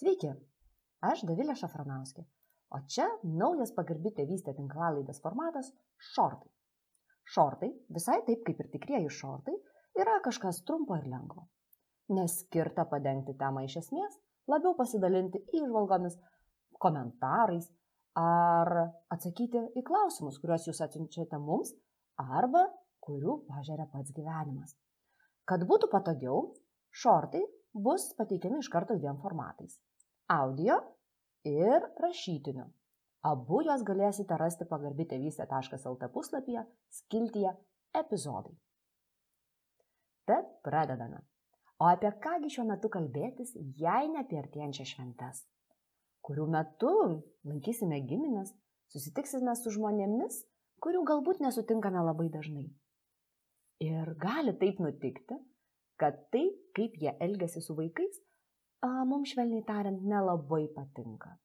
Sveiki, aš Davilė Šafranauskė, o čia naujas pagarbi tėvystė tinklalaidės formatas - šortai. Šortai, visai taip kaip ir tikrieji šortai, yra kažkas trumpo ir lengvo. Neskirta padengti temą iš esmės, labiau pasidalinti įžvalgomis, komentarais ar atsakyti į klausimus, kuriuos jūs atsiunčiate mums arba kurių pažiūrė pats gyvenimas. Kad būtų patogiau, šortai bus pateikiami iš karto dviem formatais - audio ir rašytiniu. Abu juos galėsite rasti pagarbitėvystė.lt puslapyje skiltyje epizodai. Tad pradedame. O apie kągi šiuo metu kalbėtis, jei ne apie artėjančią šventes, kurių metu lankysime giminės, susitiksime su žmonėmis, kurių galbūt nesutinkame labai dažnai. Ir gali taip nutikti, kad tai, kaip jie elgesi su vaikais, mums švelniai tariant nelabai patinka.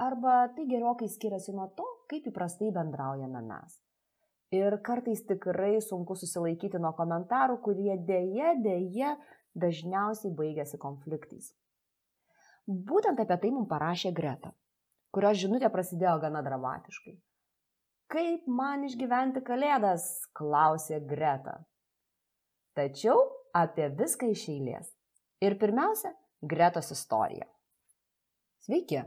Arba tai gerokai skiriasi nuo to, kaip įprastai bendraujame mes. Ir kartais tikrai sunku susilaikyti nuo komentarų, kurie dėje, dėje dažniausiai baigėsi konfliktais. Būtent apie tai mums parašė Greta, kurios žinutė prasidėjo gana dramatiškai. Kaip man išgyventi kalėdas? klausė Greta. Tačiau apie viską iš eilės. Ir pirmiausia, Gretos istorija. Sveiki,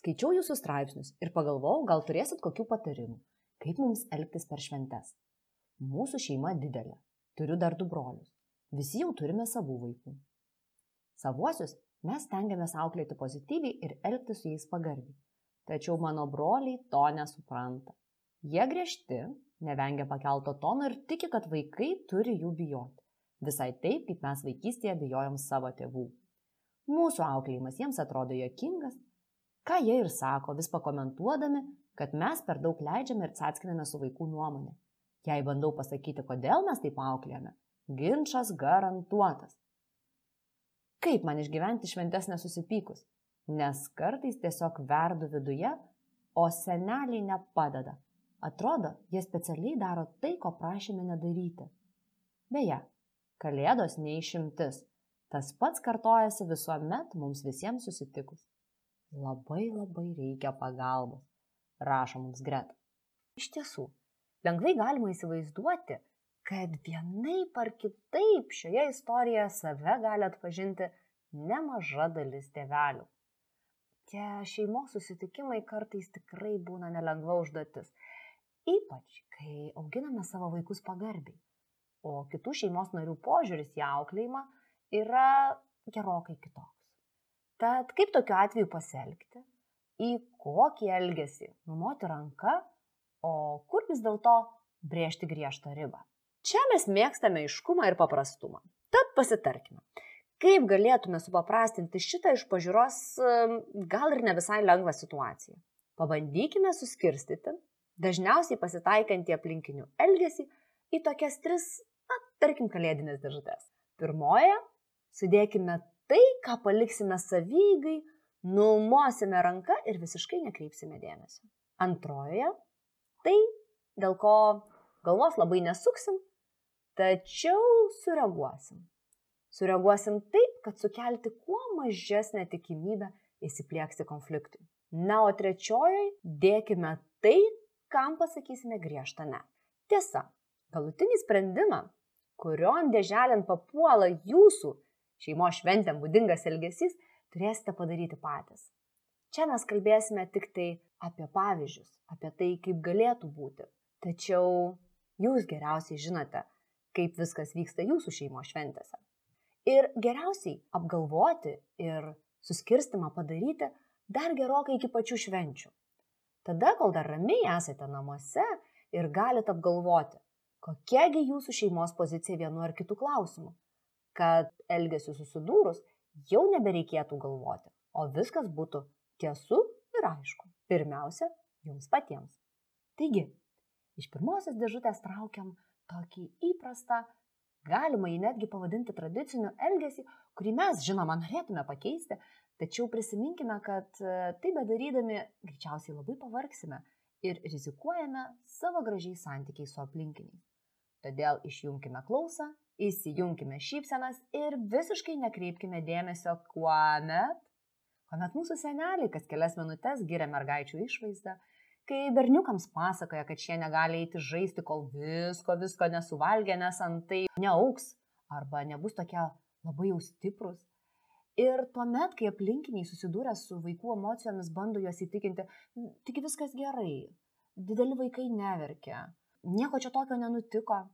skaičiau jūsų straipsnius ir pagalvojau, gal turėsit kokių patarimų, kaip mums elgtis per šventes. Mūsų šeima didelė, turiu dar du brolius, visi jau turime savų vaikų. Savuosius mes tengiamės auklėti pozityviai ir elgtis su jais pagarbiai. Tačiau mano broliai to nesupranta. Jie griežti, nevengia pakelto tono ir tiki, kad vaikai turi jų bijoti. Visai taip, kaip mes vaikystėje bijojom savo tėvų. Mūsų auklėjimas jiems atrodo jokingas, ką jie ir sako, vis pakomentuodami, kad mes per daug leidžiame ir atskiname su vaikų nuomonė. Jei bandau pasakyti, kodėl mes taip auklėjame, ginčas garantuotas. Kaip man išgyventi šventes nesusipykus? Nes kartais tiesiog verdu viduje, o seneliai nepadeda. Atrodo, jie specialiai daro tai, ko prašėme nedaryti. Beje, kalėdos neišimtis. Tas pats kartojasi visuomet mums visiems susitikus. Labai labai reikia pagalbos, rašo mums Greta. Iš tiesų, lengvai galima įsivaizduoti, kad vienaip ar kitaip šioje istorijoje save gali atpažinti nemaža dalis tėvelių. Tie šeimos susitikimai kartais tikrai būna nelengva užduotis Ypač, kai auginame savo vaikus pagarbiai, o kitų šeimos narių požiūris į auklėjimą yra gerokai kitoks. Tad kaip tokiu atveju pasielgti, į kokį elgesį numoti ranką, o kur vis dėlto brėžti griežtą ribą. Čia mes mėgstame iškumą ir paprastumą. Tad pasitarkime, kaip galėtume supaprastinti šitą iš pažiūros gal ir ne visai lengvą situaciją. Pabandykime suskirstyti dažniausiai pasitaikantį aplinkinių elgesį į tokias tris, tarkim, kalėdinės dėžutės. Pirmoje sudėkime tai, ką paliksime savygai, numosime ranką ir visiškai nekreipsime dėmesio. Antrojoje tai, dėl ko galvos labai nesuksim, tačiau sureaguosim. Sureaguosim taip, kad sukelti kuo mažesnę tikimybę įsiplieksti konfliktui. Na, o trečiojoje dėkime tai, kam pasakysime griežtą ne. Tiesa, galutinį sprendimą, kurion dėželėn papuola jūsų šeimos šventėm būdingas elgesys, turėsite padaryti patys. Čia mes kalbėsime tik tai apie pavyzdžius, apie tai, kaip galėtų būti. Tačiau jūs geriausiai žinote, kaip viskas vyksta jūsų šeimos šventėse. Ir geriausiai apgalvoti ir suskirstimą padaryti dar gerokai iki pačių švenčių. Tada, kol dar ramiai esate namuose ir galite apgalvoti, kokiagi jūsų šeimos pozicija vienu ar kitu klausimu, kad elgesiu susidūrus jau nebereikėtų galvoti, o viskas būtų tiesu ir aišku. Pirmiausia, jums patiems. Taigi, iš pirmosios dėžutės traukiam tokį įprastą, galima jį netgi pavadinti tradiciniu elgesį, kurį mes, žinoma, norėtume pakeisti, Tačiau prisiminkime, kad e, tai bedarydami greičiausiai labai pavargsime ir rizikuojame savo gražiai santykiai su aplinkiniais. Todėl išjungkime klausą, įsijunkime šypsenas ir visiškai nekreipkime dėmesio, kuomet, kuomet mūsų seneliai kas kelias minutės giria mergaičių išvaizdą, kai berniukams pasakoja, kad šie negali eiti žaisti, kol visko, visko nesuvalgė, nes antai neauks arba nebus tokie labai jau stiprus. Ir tuomet, kai aplinkiniai susidūrę su vaikų emocijomis bando juos įtikinti, tik viskas gerai, dideli vaikai neverkia, nieko čia tokio nenutiko.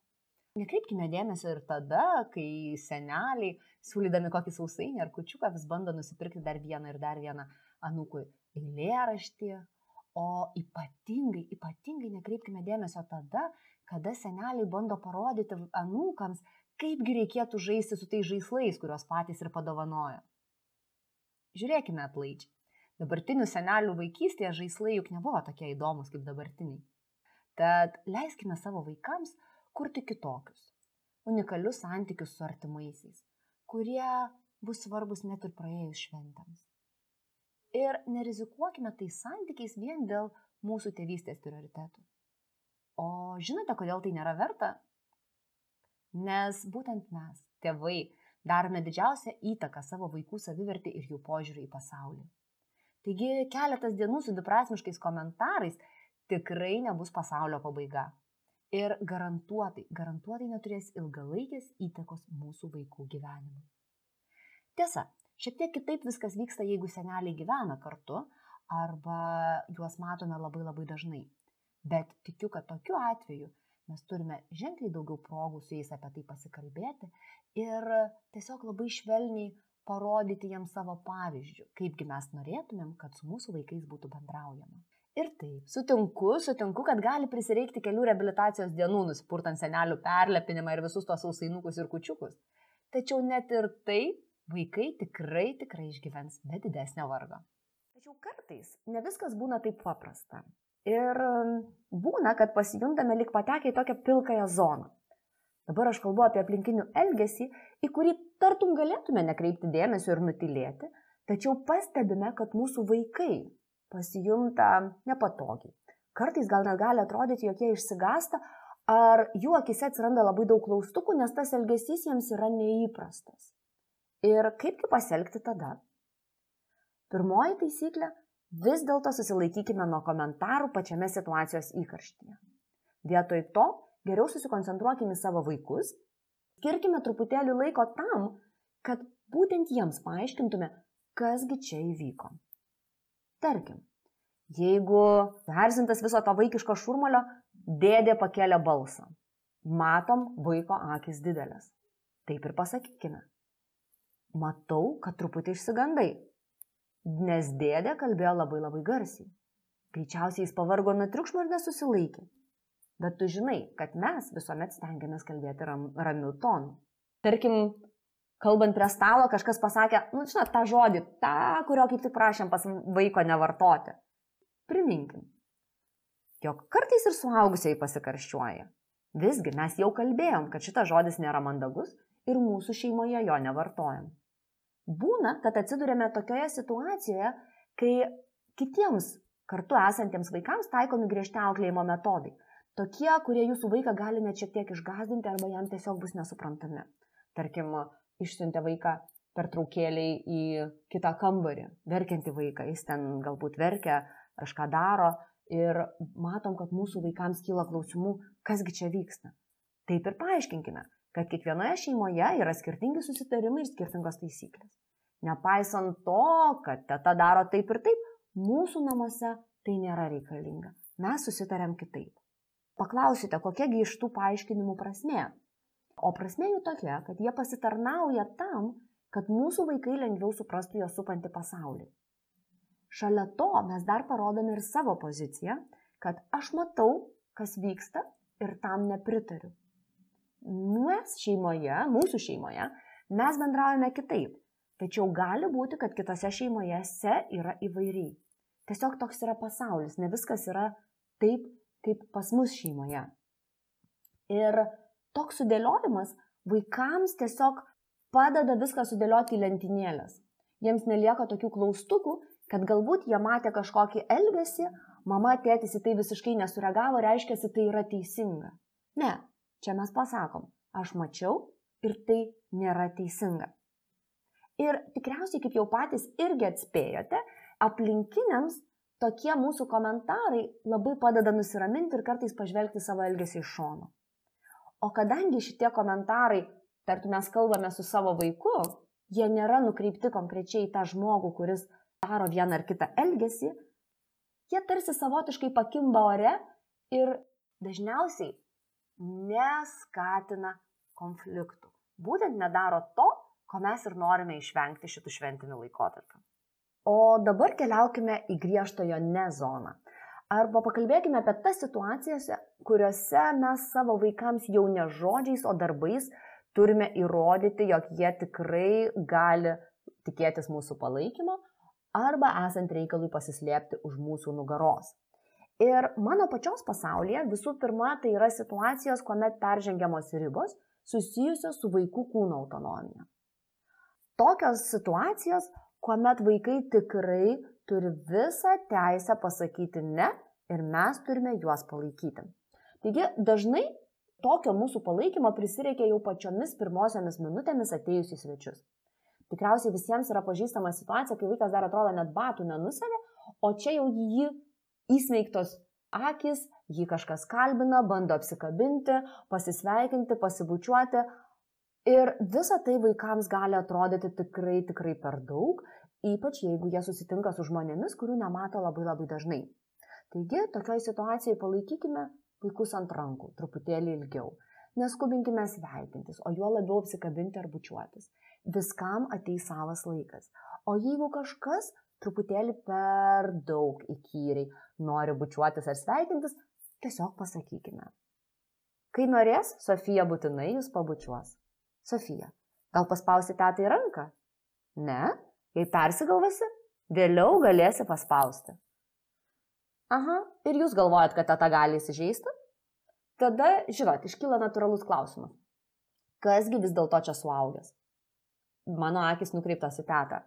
Nekreipkime dėmesio ir tada, kai seneliai, siūlydami kokį sausainį ar kučiuką, vis bando nusipirkti dar vieną ir dar vieną anūkui eilėraštį, o ypatingai, ypatingai nekreipkime dėmesio tada, kada seneliai bando parodyti anūkams, kaipgi reikėtų žaisti su tais žaislais, kuriuos patys ir padovanojo. Žiūrėkime atlaidžiai. Dabartinių senelių vaikystėje žaislai juk nebuvo tokie įdomus kaip dabartiniai. Tad leiskime savo vaikams kurti kitokius, unikalius santykius su artimaisiais, kurie bus svarbus net ir praėjus šventams. Ir nerizikuokime tais santykiais vien dėl mūsų tėvystės prioritetų. O žinote, kodėl tai nėra verta? Nes būtent mes, tėvai, darome didžiausią įtaką savo vaikų savivertį ir jų požiūrį į pasaulį. Taigi keletas dienų su dviprasmiškais komentarais tikrai nebus pasaulio pabaiga. Ir garantuotai, garantuotai neturės ilgalaikės įtakos mūsų vaikų gyvenimui. Tiesa, šiek tiek kitaip viskas vyksta, jeigu seneliai gyvena kartu arba juos matome labai labai dažnai. Bet tikiu, kad tokiu atveju mes turime ženkliai daugiau progų su jais apie tai pasikalbėti ir tiesiog labai švelniai parodyti jiems savo pavyzdžių, kaipgi mes norėtumėm, kad su mūsų vaikais būtų bendraujama. Ir taip, sutinku, sutinku, kad gali prisireikti kelių rehabilitacijos dienų, nusipurtant senelių perlepinimą ir visus tos sausainukus ir kučiukus. Tačiau net ir tai vaikai tikrai, tikrai išgyvens be didesnio vargo. Tačiau kartais ne viskas būna taip paprasta. Ir būna, kad pasijundame lik patekę į tokią pilkąją zoną. Dabar aš kalbu apie aplinkinių elgesį, į kurį tartum galėtume nekreipti dėmesio ir nutilėti, tačiau pastebime, kad mūsų vaikai pasijunta nepatogiai. Kartais gal net gali atrodyti, jog jie išsigasta, ar jų akise atsiranda labai daug klaustukų, nes tas elgesys jiems yra neįprastas. Ir kaipgi pasielgti tada? Pirmoji taisyklė - vis dėlto susilaikykime nuo komentarų pačiame situacijos įkarštyje. Vietoj to geriau susikoncentruokime į savo vaikus, skirkime truputėlį laiko tam, kad būtent jiems paaiškintume, kasgi čia įvyko. Tarkim, jeigu persintas viso to vaikiško šurmulio, dėdė pakėlė balsą. Matom vaiko akis didelės. Taip ir pasakykime. Matau, kad truputį išsigandai, nes dėdė kalbėjo labai labai garsiai. Greičiausiai jis pavargo nuo triukšmo ir nesusilaikė. Bet tu žinai, kad mes visuomet stengiamės kalbėti ram, ramiu tonu. Tarkim, kalbant prie stalo, kažkas pasakė, nu, žinot, tą žodį, tą, kurio kaip tik prašėm pas vaiko nevartoti. Priminkim, jog kartais ir suaugusiai pasikarščiuoja. Visgi mes jau kalbėjom, kad šitas žodis nėra mandagus ir mūsų šeimoje jo nevartojam. Būna, kad atsidurėme tokioje situacijoje, kai kitiems kartu esantiems vaikams taikomi griežti auklėjimo metodai. Tokie, kurie jūsų vaiką gali net šiek tiek išgazdinti arba jam tiesiog bus nesuprantami. Tarkim, išsiuntė vaiką per traukėliai į kitą kambarį, verkianti vaiką, jis ten galbūt verkia, kažką daro ir matom, kad mūsų vaikams kyla klausimų, kasgi čia vyksta. Taip ir paaiškinkime, kad kiekvienoje šeimoje yra skirtingi susitarimai ir skirtingos taisyklės. Nepaisant to, kad teta daro taip ir taip, mūsų namuose tai nėra reikalinga. Mes susitarėm kitaip. Paklausite, kokiagi iš tų paaiškinimų prasme. O prasme jų tokia, kad jie pasitarnauja tam, kad mūsų vaikai lengviau suprastų jo supantį pasaulį. Šalia to mes dar parodome ir savo poziciją, kad aš matau, kas vyksta ir tam nepritariu. Mes šeimoje, mūsų šeimoje, mes bendraujame kitaip. Tačiau gali būti, kad kitose šeimojose yra įvairiai. Tiesiog toks yra pasaulis, ne viskas yra taip, kaip pas mus šeimoje. Ir toks sudėliojimas vaikams tiesiog padeda viską sudėlioti į lentynėlės. Jiems nelieka tokių klaustukų, kad galbūt jie matė kažkokį elgesį, mama, tėtis į tai visiškai nesureagavo, reiškia, tai yra teisinga. Ne, čia mes pasakom, aš mačiau ir tai nėra teisinga. Ir tikriausiai, kaip jau patys irgi atspėjote, aplinkiniams tokie mūsų komentarai labai padeda nusiraminti ir kartais pažvelgti savo elgesį iš šono. O kadangi šitie komentarai, tartum mes kalbame su savo vaiku, jie nėra nukreipti konkrečiai į tą žmogų, kuris daro vieną ar kitą elgesį, jie tarsi savotiškai pakimba ore ir dažniausiai neskatina konfliktų. Būtent nedaro to, ko mes ir norime išvengti šitų šventinių laikotarpių. O dabar keliaukime į griežtojo ne zoną. Arba pakalbėkime apie tas situacijas, kuriuose mes savo vaikams jau ne žodžiais, o darbais turime įrodyti, jog jie tikrai gali tikėtis mūsų palaikymo arba esant reikalui pasislėpti už mūsų nugaros. Ir mano pačios pasaulyje visų pirma tai yra situacijos, kuomet peržengiamos ribos susijusios su vaikų kūno autonomija. Tokios situacijos, kuomet vaikai tikrai turi visą teisę pasakyti ne ir mes turime juos palaikyti. Taigi dažnai tokio mūsų palaikymo prisireikia jau pačiomis pirmosiomis minutėmis atėjus į svečius. Tikriausiai visiems yra pažįstama situacija, kai vaikas dar atrodo net batų nenusavė, o čia jau jį įsmeigtos akis, jį kažkas kalbina, bando apsikabinti, pasisveikinti, pasibučiuoti. Ir visa tai vaikams gali atrodyti tikrai, tikrai per daug, ypač jeigu jie susitinka su žmonėmis, kurių nemato labai labai dažnai. Taigi, tokioje situacijoje palaikykime vaikus ant rankų, truputėlį ilgiau. Neskubinkime sveikintis, o juo labiau apsikabinti ar bučiuotis. Viskam ateis savas laikas. O jeigu kažkas truputėlį per daug įkyriai nori bučiuotis ar sveikintis, tiesiog pasakykime. Kai norės, Sofija būtinai jūs pabučiuos. Sofija, gal paspausi tetai ranką? Ne, jei persigalvasi, vėliau galėsi paspausti. Aha, ir jūs galvojat, kad tata gali įsižeisti? Tada, žinot, iškyla natūralus klausimas. Kasgi vis dėlto čia suaugęs? Mano akis nukreiptas į tetą.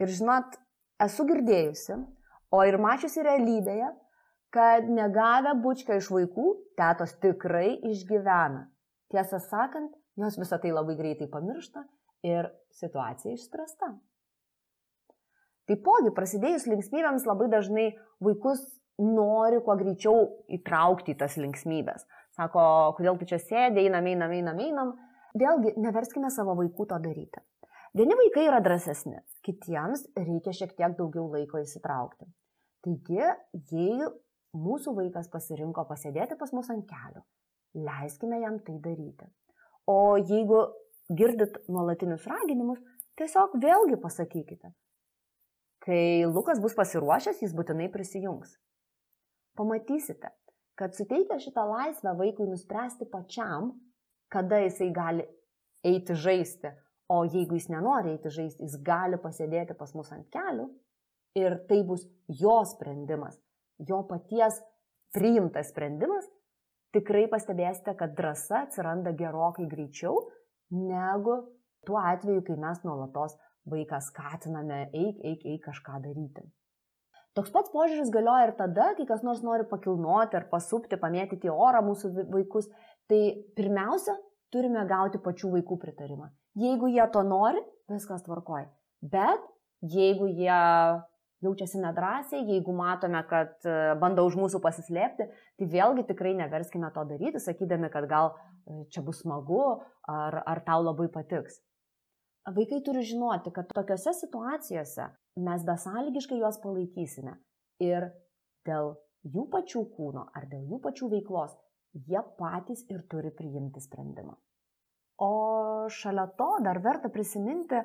Ir žinot, esu girdėjusi, o ir mačiusi realybėje, kad negavę bučką iš vaikų, tėtos tikrai išgyvena. Tiesą sakant, jos visą tai labai greitai pamiršta ir situacija išspręsta. Taipogi, prasidėjus linksmybėms labai dažnai vaikus nori kuo greičiau įtraukti į tas linksmybės. Sako, kodėl tu čia sėdė, einam, einam, einam, einam. Vėlgi, neverskime savo vaikų to daryti. Vieni vaikai yra drąsesni, kitiems reikia šiek tiek daugiau laiko įsitraukti. Taigi, jei mūsų vaikas pasirinko pasėdėti pas mus ant kelių, leiskime jam tai daryti. O jeigu girdit nuolatinius raginimus, tiesiog vėlgi pasakykite. Kai Lukas bus pasiruošęs, jis būtinai prisijungs. Pamatysite, kad suteikia šitą laisvę vaikui nuspręsti pačiam, kada jisai gali eiti žaisti, O jeigu jis nenori eiti žaisti, jis gali pasėdėti pas mus ant kelių ir tai bus jo sprendimas, jo paties priimtas sprendimas, tikrai pastebėsite, kad drąsa atsiranda gerokai greičiau negu tuo atveju, kai mes nuolatos vaiką skatiname eik, eik, eik kažką daryti. Toks pats požiūris galioja ir tada, kai kas nors nori pakilnoti ar pasupti, pamėtyti orą mūsų vaikus. Tai pirmiausia, turime gauti pačių vaikų pritarimą. Jeigu jie to nori, viskas tvarkoja. Bet jeigu jie jaučiasi nedrasiai, jeigu matome, kad e, bando už mūsų pasislėpti, tai vėlgi tikrai neverskime to daryti, sakydami, kad gal e, čia bus smagu ar, ar tau labai patiks. Vaikai turi žinoti, kad tokiuose situacijose mes besąlygiškai juos palaikysime ir dėl jų pačių kūno ar dėl jų pačių veiklos jie patys ir turi priimti sprendimą. O šalia to dar verta prisiminti,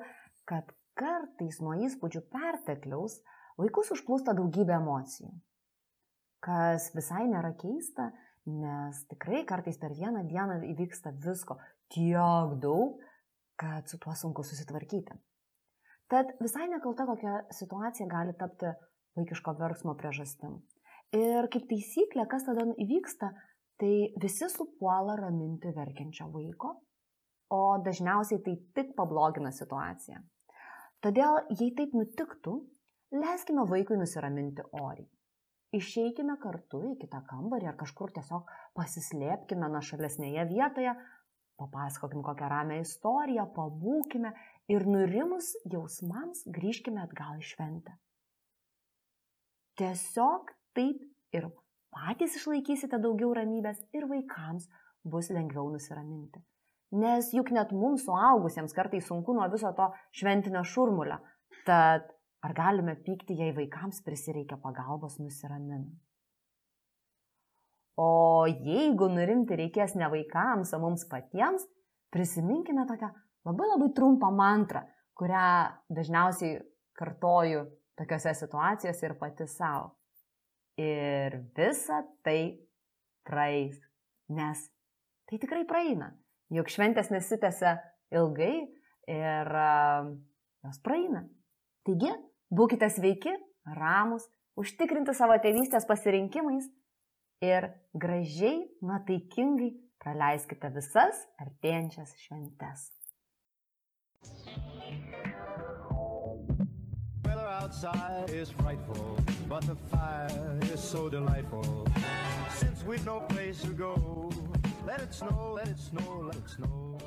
kad kartais nuo įspūdžių pertekliaus vaikus užplūsta daugybė emocijų. Kas visai nėra keista, nes tikrai kartais per vieną dieną įvyksta visko tiek daug, kad su tuo sunku susitvarkyti. Tad visai nekalta kokia situacija gali tapti vaikiško verksmo priežastim. Ir kaip taisyklė, kas tada įvyksta, tai visi supuola raminti verkiančio vaiko, o dažniausiai tai tik pablogina situaciją. Todėl, jei taip nutiktų, leiskime vaikui nusiraminti oriai. Išeikime kartu į kitą kambarį ar kažkur tiesiog pasislėpkime nuo šalesnėje vietoje, papasakokim kokią ramią istoriją, pabūkime ir nurimus jausmams grįžkime atgal į šventę. Tiesiog taip ir patys išlaikysite daugiau ramybės ir vaikams bus lengviau nusiraminti. Nes juk net mums suaugusiems kartais sunku nuo viso to šventinio šurmulio. Tad ar galime pykti, jei vaikams prisireikia pagalbos nusiraminant? O jeigu nurimti reikės ne vaikams, o mums patiems, prisiminkime tokią labai labai trumpą mantrą, kurią dažniausiai kartoju tokiuose situacijose ir pati savo. Ir visa tai praeis, nes tai tikrai praeina. Juk šventės nesitęsia ilgai ir uh, jos praeina. Taigi, būkite sveiki, ramus, užtikrinti savo tėvystės pasirinkimais ir gražiai, nuotaikingai praleiskite visas artėjančias šventes. Outside is frightful, but the fire is so delightful. Since we've no place to go, let it snow, let it snow, let it snow.